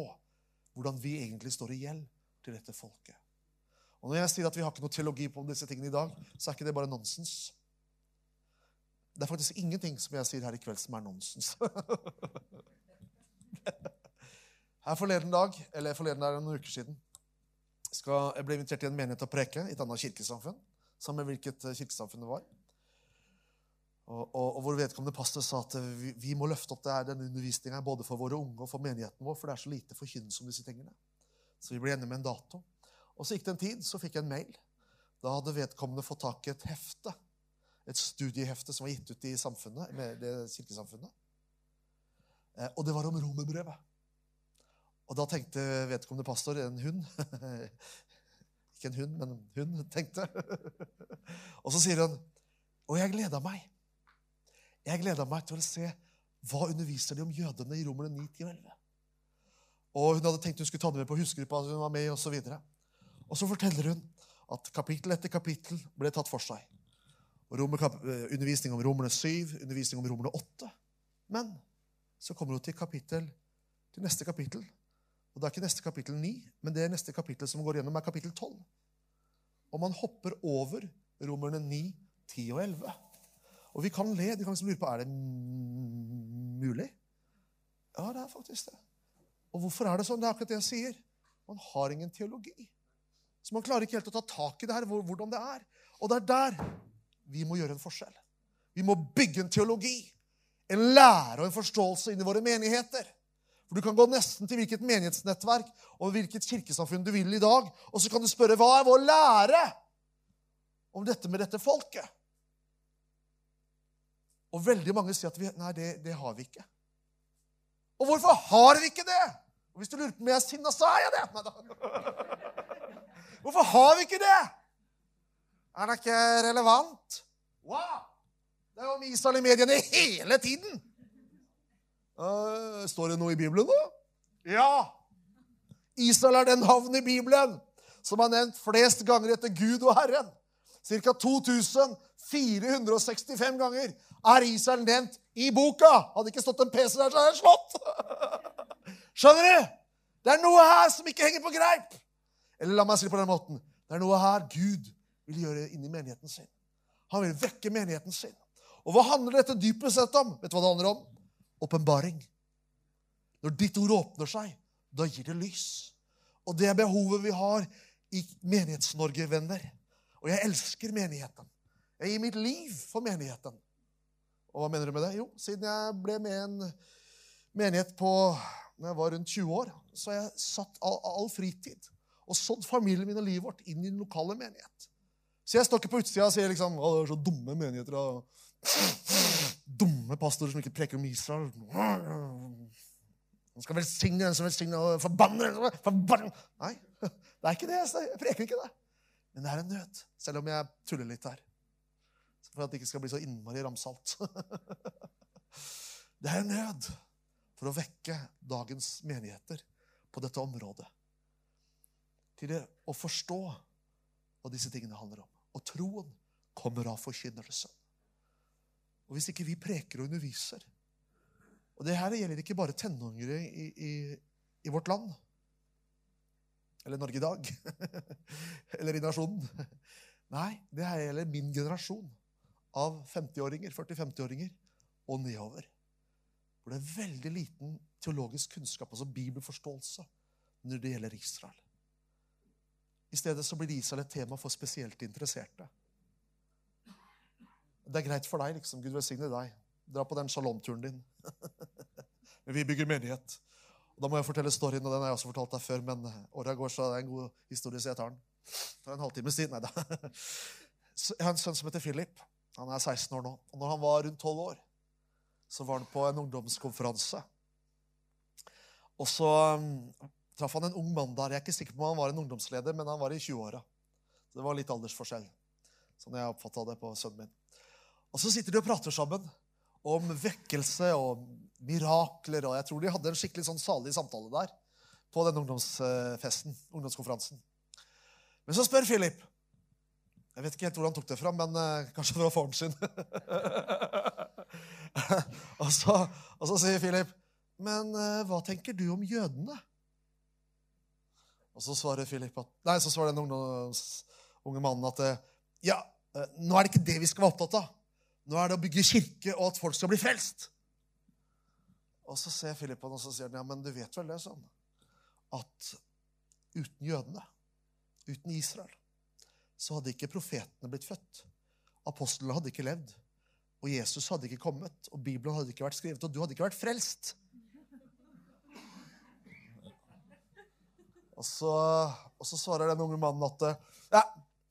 hvordan vi egentlig står i gjeld til dette folket. Og Når jeg sier at vi har ikke noe teologi på disse tingene i dag, så er ikke det bare nonsens. Det er faktisk ingenting som jeg sier her i kveld, som er nonsens. her forleden dag, eller forleden dag noen uker siden, skal, jeg ble invitert til en menighet til å preke i et annet kirkesamfunn. Sammen med hvilket eh, kirkesamfunn det var. Og, og, og hvor vedkommende pastor sa at vi, vi må løfte opp det her, denne undervisninga både for våre unge og for menigheten vår, for det er så lite forkynnelse om disse tingene. Så vi ble enige med en dato. Og så gikk det en tid, så fikk jeg en mail. Da hadde vedkommende fått tak i et hefte. Et studiehefte som var gitt ut i samfunnet, med det kirkesamfunnet. Eh, og det var om romerbrevet. Og da tenkte vedkommende pastor, en hund Ikke en hund, men en hund, tenkte. og så sier hun, og jeg gleda meg jeg gleda meg til å se hva underviser de om jødene i Romerne 9, 10 og 11. Og Hun hadde tenkt hun skulle ta det med på husgruppa hun var med i, og så videre. Og så forteller hun at kapittel etter kapittel ble tatt for seg. Og eh, undervisning om Romerne 7, undervisning om Romerne 8. Men så kommer hun til, kapittel, til neste kapittel. Og det er ikke neste kapittel 9, men det er neste kapittel som går gjennom, er kapittel 12. Og man hopper over Romerne 9, 10 og 11. Og vi kan le. De kan liksom lure på er det mulig. Ja, det er faktisk det. Og hvorfor er det sånn? Det er akkurat det jeg sier. Man har ingen teologi. Så man klarer ikke helt å ta tak i det her, hvordan det er. Og det er der vi må gjøre en forskjell. Vi må bygge en teologi, en lære og en forståelse inn i våre menigheter. For Du kan gå nesten til hvilket menighetsnettverk og hvilket kirkesamfunn du vil i dag, og så kan du spørre hva er vår lære om dette med dette folket. Og veldig mange sier at vi, nei, det, det, har vi ikke. Og hvorfor har vi ikke det? Og Hvis du lurer på om jeg er sinna, så er jeg det. Hvorfor har vi ikke det? Er det ikke relevant? Wow! Det er jo om Israel i mediene hele tiden. Uh, står det noe i Bibelen nå? Ja! Israel er den havn i Bibelen som er nevnt flest ganger etter Gud og Herren. Ca. 2465 ganger er Israel nevnt i boka. Hadde ikke stått en PC der, så hadde jeg slått. Skjønner du? Det er noe her som ikke henger på greip. Eller la meg si det på den måten. Det er noe her Gud vil gjøre inni menigheten sin. Han vil vekke menigheten sin. Og hva handler dette dypest sett om? Vet du hva det handler om? Åpenbaring. Når ditt ord åpner seg, da gir det lys. Og det er behovet vi har i Menighets-Norge, venner. Og jeg elsker menigheten. Jeg gir mitt liv for menigheten. Og hva mener du med det? Jo, siden jeg ble med i en menighet på når jeg var rundt 20 år, så har jeg satt all, all fritid og sådd familien min og livet vårt inn i den lokale menighet. Så jeg står ikke på utsida og sier liksom, å, det er så dumme menigheter og dumme pastorer som ikke preker om Israel. Han skal velsigne den som velsigner, og forbanne den som forbanner. Nei, det er ikke det. Jeg preker ikke det. Men det er en nød, selv om jeg tuller litt her. For at det ikke skal bli så innmari ramsalt. Det er en nød for å vekke dagens menigheter på dette området. Til det å forstå hva disse tingene handler om. Og troen kommer av forkynnelsen. Og hvis ikke vi preker og underviser Og det her gjelder ikke bare tenåringer i, i, i vårt land. Eller Norge i dag. Eller i nasjonen. Nei, det her gjelder min generasjon av 50-åringer, 40-50-åringer og nedover. Hvor det er veldig liten teologisk kunnskap, altså bibelforståelse, når det gjelder Israel. I stedet så blir Israel et tema for spesielt interesserte. Det er greit for deg, liksom. Gud velsigne deg. Dra på den shalom-turen din. men vi bygger menighet. Og Da må jeg fortelle storyen, og den har jeg også fortalt deg før, men åra går, så det er en god historie, så jeg tar den. Det en halvtimes tid. Nei da. Jeg har en sønn som heter Philip. Han er 16 år nå. Og når han var rundt 12 år, så var han på en ungdomskonferanse. Og så um, traff han en ung mann der. Jeg er ikke sikker på om han var en ungdomsleder, men han var i 20-åra. Det var litt aldersforskjell, sånn jeg oppfatta det på sønnen min. Og så sitter de og prater sammen om vekkelse og mirakler. Og jeg tror de hadde en skikkelig sånn salig samtale der på den ungdomsfesten, ungdomskonferansen. Men så spør Philip Jeg vet ikke helt hvor han tok det fra, men uh, kanskje fra faren sin. og, så, og, så, sier Philip, 'Men uh, hva tenker du om jødene?' Og så svarer Philip at, nei, så svarer den unge mannen at ja, nå er det ikke det vi skal være opptatt av. Nå er det å bygge kirke og at folk skal bli frelst. Og så ser Philip på ham og så sier han, ja, men du vet vel det sånn at uten jødene, uten Israel, så hadde ikke profetene blitt født. Apostlene hadde ikke levd. Og Jesus hadde ikke kommet. Og Bibelen hadde ikke vært skrevet. Og du hadde ikke vært frelst. Og så, og så svarer den unge mannen at ja,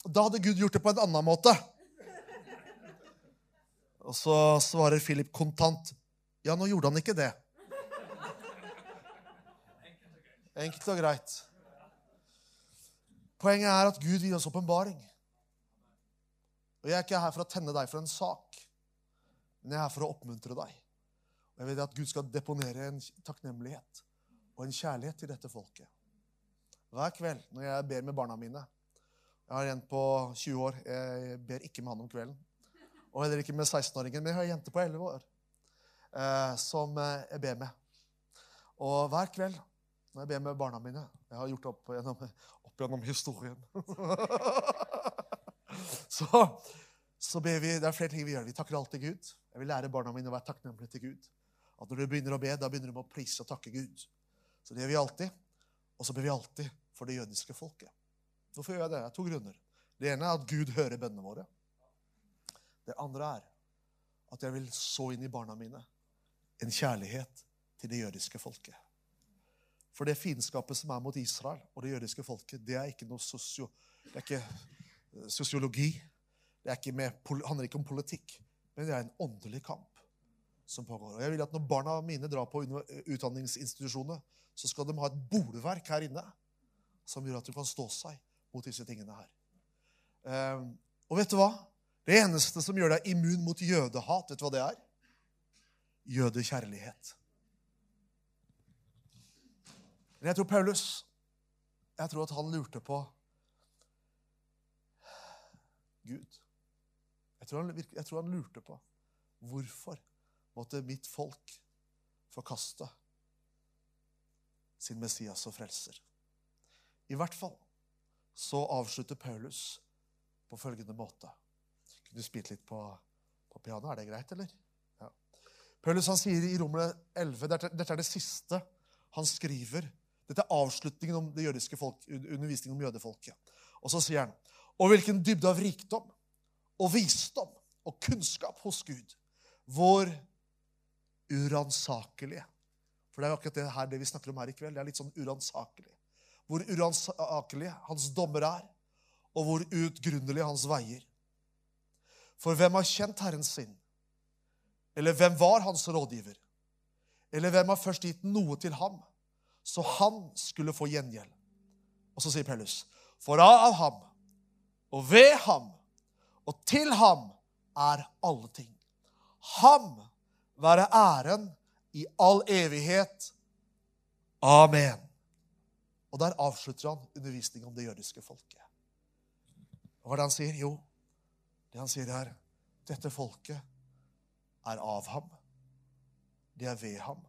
da hadde Gud gjort det på en annen måte. Og så svarer Philip kontant. Ja, nå gjorde han ikke det. Enkelt og greit. Poenget er at Gud gir oss åpenbaring. Og jeg er ikke her for å tenne deg for en sak, men jeg er her for å oppmuntre deg. Og jeg vet at Gud skal deponere en takknemlighet og en kjærlighet til dette folket. Hver kveld når jeg ber med barna mine Jeg har en på 20 år. Jeg ber ikke med han om kvelden. Og heller ikke med 16-åringen. Men jeg har en jente på 11 år eh, som eh, jeg ber med. Og hver kveld når jeg ber med barna mine Jeg har gjort det opp gjennom, opp gjennom historien. så, så ber vi Det er flere ting vi gjør. Vi takker alltid Gud. Jeg vil lære barna mine å være takknemlige til Gud. At når du begynner å be, da begynner du med å prise og takke Gud. Så det gjør vi alltid. Og så ber vi alltid for det jødiske folket. Hvorfor gjør jeg det? Det er to grunner. Det ene er at Gud hører bønnene våre. Det andre er at jeg vil så inn i barna mine en kjærlighet til det jødiske folket. For det fiendskapet som er mot Israel og det jødiske folket, det er ikke noe sosio, det er ikke eh, sosiologi. Det ikke med, handler ikke om politikk, men det er en åndelig kamp som pågår. Og jeg vil at Når barna mine drar på utdanningsinstitusjoner, så skal de ha et bolverk her inne som gjør at de kan stå seg mot disse tingene her. Um, og vet du hva? Det eneste som gjør deg immun mot jødehat, vet du hva det er? Jødekjærlighet. Men jeg tror Paulus jeg tror at han lurte på Gud. Jeg tror, han, jeg tror han lurte på hvorfor måtte mitt folk forkaste sin Messias og frelser. I hvert fall så avslutter Paulus på følgende måte. Kunne du spilt litt på, på piano? Er det greit, eller? Ja. Paulus han sier i Romerne 11 dette, dette er det siste han skriver. Dette er avslutningen om det jødiske folk, undervisningen om jødefolket. Og så sier han Og hvilken dybde av rikdom og visdom og kunnskap hos Gud. Vår uransakelige. For det er jo akkurat det her det vi snakker om her i kveld. Det er litt sånn uransakelig. Hvor uransakelig hans dommer er, og hvor utgrunnelige hans veier. For hvem har kjent Herren sin? Eller hvem var hans rådgiver? Eller hvem har først gitt noe til ham, så han skulle få gjengjeld? Og så sier Paulus, for av ham og ved ham og til ham er alle ting. Ham være æren i all evighet. Amen. Og der avslutter han undervisningen om det jødiske folket. Og hva er det han sier? Jo, det han sier er dette folket er av ham. De er ved ham.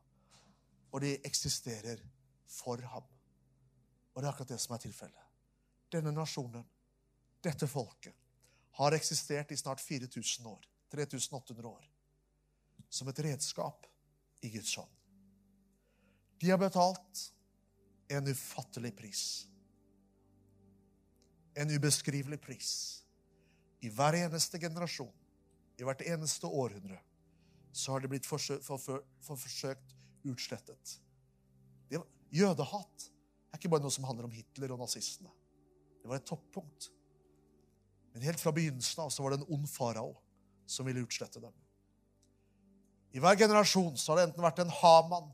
Og de eksisterer for ham. Og det er akkurat det som er tilfellet. Denne nasjonen, dette folket, har eksistert i snart 4000 år. 3800 år. Som et redskap i Guds hånd. De har betalt en ufattelig pris. En ubeskrivelig pris. I hver eneste generasjon, i hvert eneste århundre, så har det blitt forsøkt, for, for, for forsøkt utslettet. Jødehat er ikke bare noe som handler om Hitler og nazistene. Det var et toppunkt. Men helt fra begynnelsen av så var det en ond farao som ville utslette dem. I hver generasjon så har det enten vært en Haman,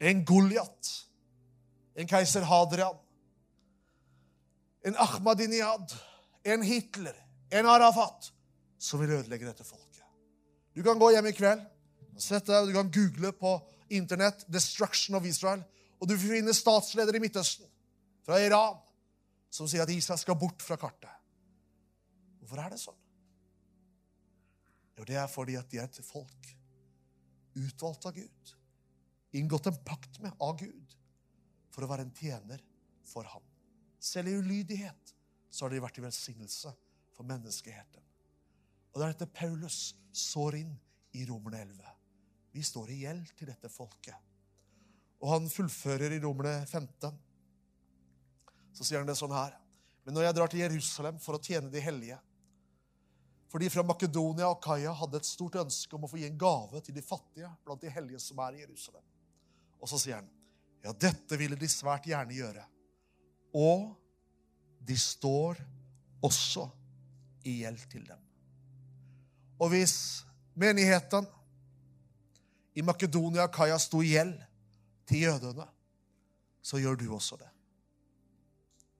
en Goliat, en keiser Hadrian, en Ahmadiniyad, en Hitler, en Arafat, som vil ødelegge dette folket. Du kan gå hjem i kveld, sette, deg, du kan google på Internett 'Destruction of Israel', og du finner statsledere i Midtøsten, fra Iran, som sier at Israel skal bort fra kartet. Hvorfor er det sånn? Jo, det er fordi at de er et folk utvalgt av Gud. Inngått en pakt med av Gud for å være en tjener for ham. Selv i ulydighet så har de vært i velsignelse for menneskeheten. Og det er dette Paulus sår inn i Romerne 11. Vi står i gjeld til dette folket. Og han fullfører i Romerne 15. Så sier han det sånn her. Men når jeg drar til Jerusalem for å tjene de hellige For de fra Makedonia og Kaia hadde et stort ønske om å få gi en gave til de fattige blant de hellige som er i Jerusalem. Og så sier han, ja, dette ville de svært gjerne gjøre. Og de står også i gjeld til dem. Og hvis menigheten i Makedonia Kaia sto i gjeld til jødene, så gjør du også det.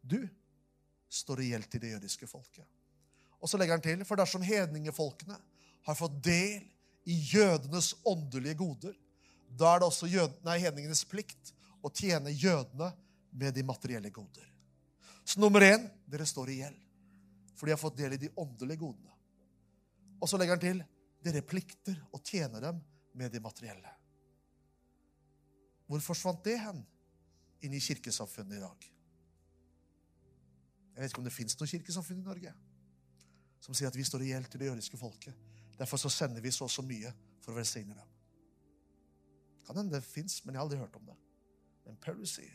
Du står i gjeld til det jødiske folket. Og så legger han til, for dersom hedningefolkene har fått del i jødenes åndelige goder, da er det også jød, nei, hedningenes plikt å tjene jødene med de materielle goder. Så nummer én dere står i gjeld, for de har fått del i de åndelige godene. Og så legger han til dere plikter å tjene dem med de materielle. Hvor forsvant det hen inn i kirkesamfunnet i dag? Jeg vet ikke om det fins noe kirkesamfunn i Norge som sier at vi står i gjeld til det jødiske folket. Derfor så sender vi så og så mye for å velsigne dem. Kan hende det fins, men jeg har aldri hørt om det. Men Paulus sier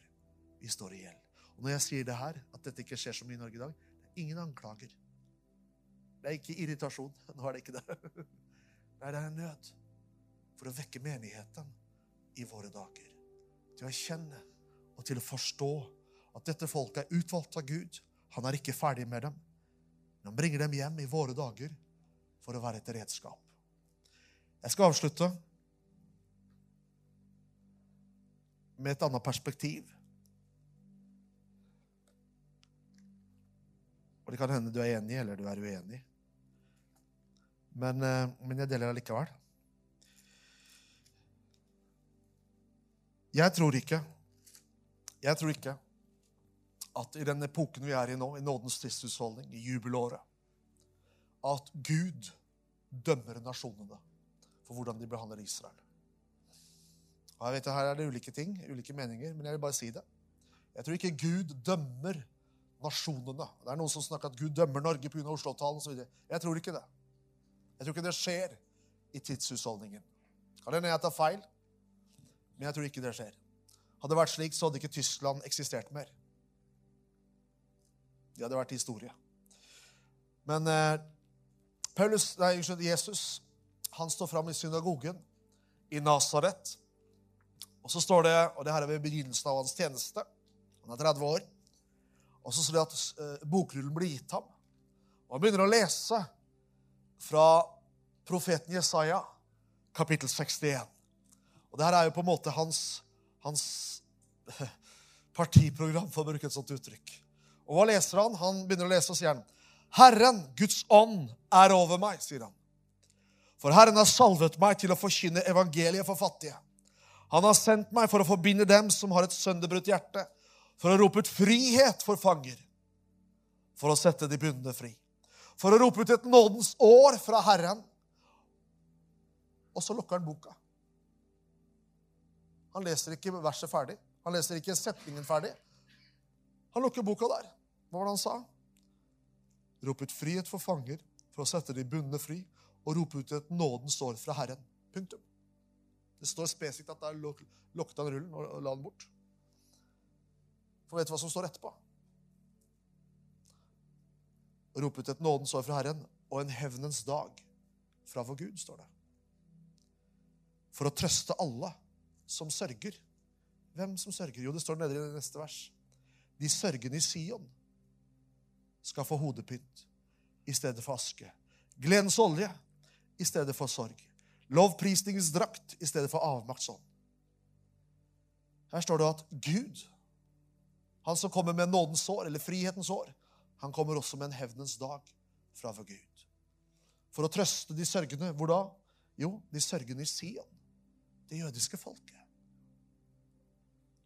vi står i gjeld. Og når jeg sier det her, at dette ikke skjer så mye i Norge i dag, det er ingen anklager. Det er ikke irritasjon. Nå er det ikke det. Nei, det er en nød for å vekke menigheten i våre dager. Til å erkjenne og til å forstå at dette folket er utvalgt av Gud. Han er ikke ferdig med dem. Men han bringer dem hjem i våre dager for å være et redskap. Jeg skal avslutte med et annet perspektiv. Og Det kan hende du er enig eller du er uenig. Men, eh, men jeg deler det likevel. Jeg tror ikke Jeg tror ikke at i den epoken vi er i nå, i nådens tidshusholdning, i jubelåret, at Gud dømmer nasjonene for hvordan de behandler Israel. Og jeg vet at Her er det ulike ting, ulike meninger, men jeg vil bare si det. Jeg tror ikke Gud dømmer nasjonene. Det er noen som snakker at Gud dømmer Norge pga. Oslo-avtalen osv. Jeg tror ikke det. Jeg tror ikke det skjer i tidshusholdningen. Kan hende jeg tar feil, men jeg tror ikke det skjer. Hadde det vært slik, så hadde ikke Tyskland eksistert mer. Det hadde vært historie. Men eh, Paulus, nei, Jesus han står fram i synagogen i Nasaret. Og så står det, og det her er ved begynnelsen av hans tjeneste Han er 30 år. Og så står det at eh, bokrullen blir gitt ham. Og han begynner å lese fra profeten Jesaja, kapittel 61. Og det her er jo på en måte hans, hans partiprogram, for å bruke et sånt uttrykk. Og hva leser han? Han begynner å lese, og sier han, Herren, Guds ånd, er over meg, sier han. For Herren har salvet meg til å forkynne evangeliet for fattige. Han har sendt meg for å forbinde dem som har et sønderbrutt hjerte, for å rope ut frihet for fanger, for å sette de bundne fri, for å rope ut et nådens år fra Herren. Og så lukker han boka. Han leser ikke verset ferdig. Han leser ikke setningen ferdig. Han lukker boka der. Hva var det han sa? Rop ut frihet for fanger for å sette de bundne fri, og rope ut et nådens år fra Herren. Punktum. Det står spesifikt at der lukket han rullen og la den bort. For vet du hva som står etterpå? Rop ut et nådens år fra Herren og en hevnens dag fra vår Gud, står det. For å trøste alle som sørger. Hvem som sørger? Jo, det står nede i det neste vers. De sørgende i Sion skal få hodepynt i stedet for aske. Gledens olje i stedet for sorg. Lovprisningens drakt i stedet for avmaktsånd. Her står det at Gud, han som kommer med nådens år, eller frihetens år, han kommer også med en hevnens dag fra vår Gud. For å trøste de sørgende. Hvor da? Jo, de sørgende i Sion. Det jødiske folket.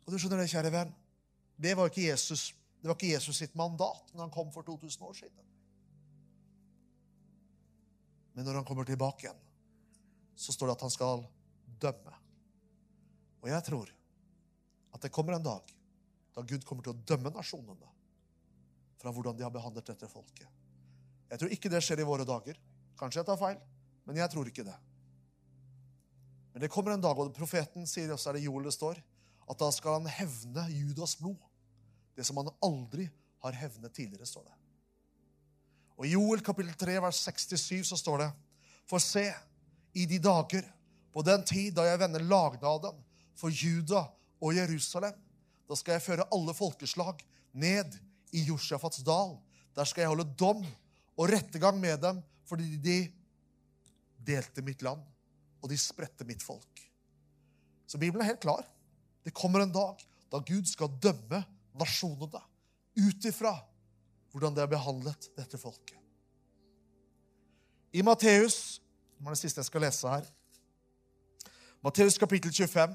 Og du skjønner det, kjære venn, det var ikke Jesus, det var ikke Jesus sitt mandat når han kom for 2000 år siden. Men når han kommer tilbake igjen, så står det at han skal dømme. Og jeg tror at det kommer en dag da Gud kommer til å dømme nasjonene fra hvordan de har behandlet dette folket. Jeg tror ikke det skjer i våre dager. Kanskje jeg tar feil, men jeg tror ikke det. Men det kommer en dag, og profeten sier også er det Joel det står, at da skal han hevne Judas blod. Det som han aldri har hevnet tidligere, står det. Og I Joel kapittel 3, vers 67 så står det For se, i de dager, på den tid da jeg vender lagnaden for Juda og Jerusalem, da skal jeg føre alle folkeslag ned i Josjafats dal. Der skal jeg holde dom og rettegang med dem fordi de delte mitt land, og de spredte mitt folk. Så Bibelen er helt klar. Det kommer en dag da Gud skal dømme nasjonene ut ifra hvordan de har behandlet dette folket. I Matteus Det er det siste jeg skal lese her. Matteus kapittel 25,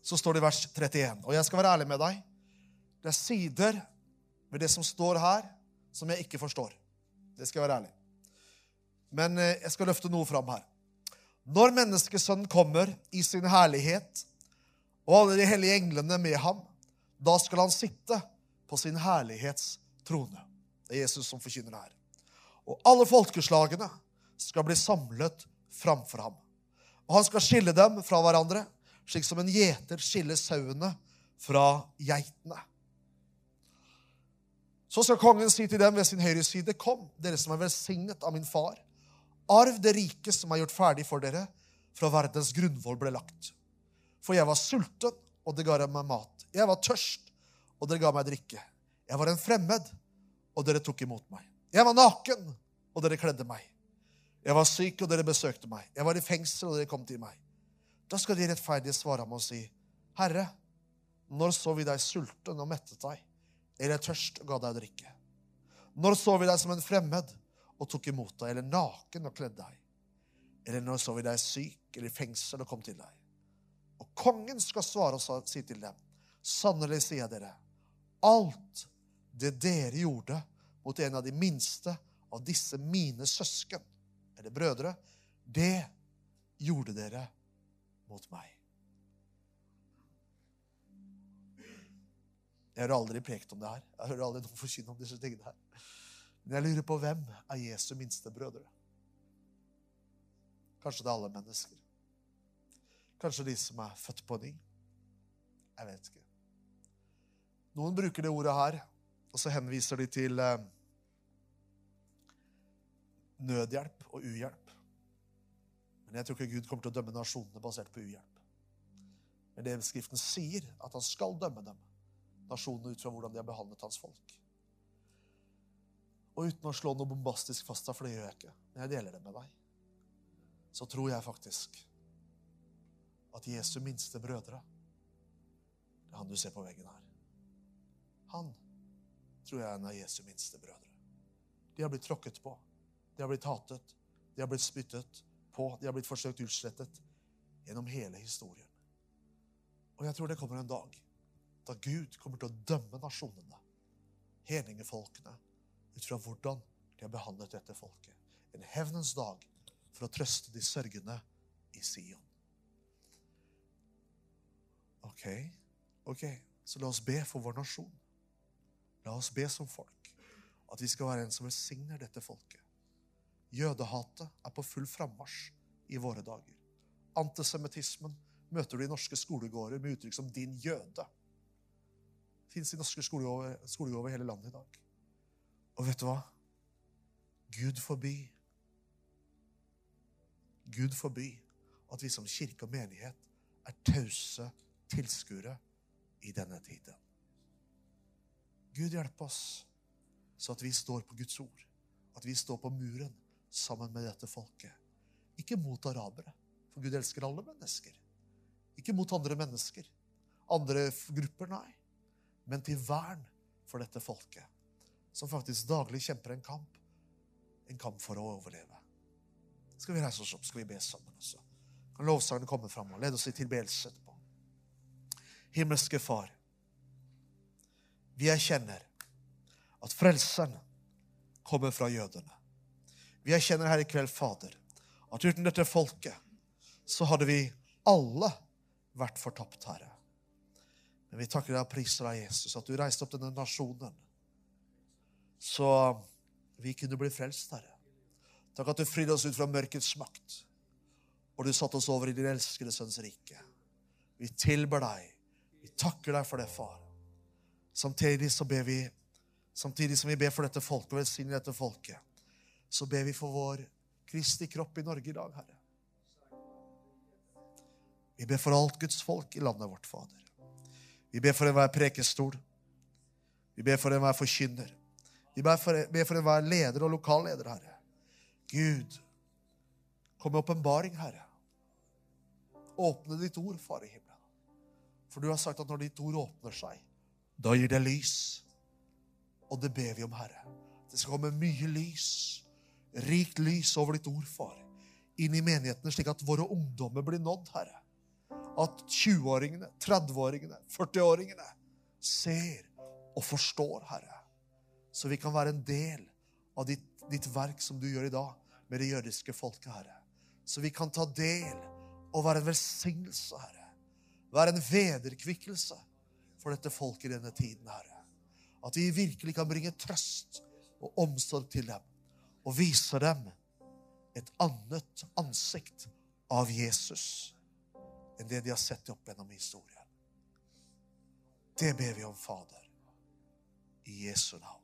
så står det i vers 31. Og jeg skal være ærlig med deg. Det er sider ved det som står her, som jeg ikke forstår. Det skal jeg være ærlig. Men eh, jeg skal løfte noe fram her. Når menneskesønnen kommer i sin herlighet og alle de hellige englene med ham. Da skal han sitte på sin herlighetstrone. Det er Jesus som forkynner det her. Og alle folkeslagene skal bli samlet framfor ham. Og han skal skille dem fra hverandre, slik som en gjeter skiller sauene fra geitene. Så skal kongen si til dem ved sin høyre side, Kom, dere som er velsignet av min far. Arv det rike som er gjort ferdig for dere fra verdens grunnvoll ble lagt. For jeg var sulten, og det ga meg mat. Jeg var tørst, og dere ga meg drikke. Jeg var en fremmed, og dere tok imot meg. Jeg var naken, og dere kledde meg. Jeg var syk, og dere besøkte meg. Jeg var i fengsel, og dere kom til meg. Da skal de rettferdige svare ham og si, Herre, når så vi deg sulten og mettet deg, eller tørst og ga deg drikke? Når så vi deg som en fremmed og tok imot deg, eller naken og kledde deg? Eller når så vi deg syk eller i fengsel og kom til deg? Og kongen skal svare og si til dem, sannelig sier jeg dere, alt det dere gjorde mot en av de minste av disse mine søsken, eller brødre, det gjorde dere mot meg. Jeg har aldri prekt om det her. Jeg hører aldri noen forkynne om disse tingene her. Men jeg lurer på hvem er Jesu minste brødre? Kanskje det er alle mennesker. Kanskje de som er født på ny. Jeg vet ikke. Noen bruker det ordet her, og så henviser de til eh, nødhjelp og uhjelp. Men jeg tror ikke Gud kommer til å dømme nasjonene basert på uhjelp. Men det Skriften sier, at han skal dømme dem, nasjonene ut fra hvordan de har behandlet hans folk. Og uten å slå noe bombastisk fast, for det gjør jeg ikke, men jeg deler det med deg, så tror jeg faktisk at Jesu minste brødre Det er han du ser på veggen her. Han tror jeg er en av Jesu minste brødre. De har blitt tråkket på. De har blitt hatet. De har blitt spyttet på. De har blitt forsøkt utslettet gjennom hele historien. Og jeg tror det kommer en dag da Gud kommer til å dømme nasjonene, hedningefolkene, ut fra hvordan de har behandlet dette folket. En hevnens dag for å trøste de sørgende i Sion. Ok, ok, så la oss be for vår nasjon. La oss be som folk at vi skal være en som velsigner dette folket. Jødehatet er på full frammarsj i våre dager. Antisemittismen møter du i norske skolegårder med uttrykk som 'din jøde'. Fins i norske skolegårder, i hele landet i dag. Og vet du hva? Gud forby. Gud forby at vi som kirke og menighet er tause tilskuere i denne tiden. Gud hjelpe oss så at vi står på Guds ord, at vi står på muren sammen med dette folket. Ikke mot arabere, for Gud elsker alle mennesker. Ikke mot andre mennesker, andre grupper, nei. Men til vern for dette folket, som faktisk daglig kjemper en kamp. En kamp for å overleve. Skal vi reise oss opp, skal vi be sammen også. Kan lovsangene komme fram og lede oss i tilbedelse etterpå. Himmelske Far, vi erkjenner at frelseren kommer fra jødene. Vi erkjenner her i kveld, Fader, at uten dette folket så hadde vi alle vært fortapt, Herre. Men vi takker deg og priser deg, Jesus, at du reiste opp denne nasjonen så vi kunne bli frelst, Herre. Takk at du fridde oss ut fra mørkets makt, og du satte oss over i din elskede sønns rike. Vi tilber deg. Vi takker deg for det, far. Samtidig vi Samtidig som vi ber for dette folket og velsigner dette folket, så ber vi for vår Kristi kropp i Norge i dag, Herre. Vi ber for alt Guds folk i landet vårt, Fader. Vi ber for enhver prekestol. Vi ber for enhver forkynner. Vi ber for, ber for enhver leder og lokalleder, Herre. Gud, kom med åpenbaring, Herre. Åpne ditt ord, Far. For du har sagt at når ditt ord åpner seg, da gir det lys. Og det ber vi om, Herre. Det skal komme mye lys, rikt lys over ditt ord, Far, inn i menighetene, slik at våre ungdommer blir nådd, Herre at 20-åringene, 30-åringene, 40-åringene ser og forstår, Herre. Så vi kan være en del av ditt, ditt, verk som du gjør i dag med det jødiske folket, Herre. Så vi kan ta del og være en velsignelse, Herre. Være en vederkvikkelse for dette folket i denne tiden, Herre. At vi virkelig kan bringe trøst og omsorg til dem og vise dem et annet ansikt av Jesus enn det de har sett opp gjennom historien. Det ber vi om, Fader, i Jesu navn.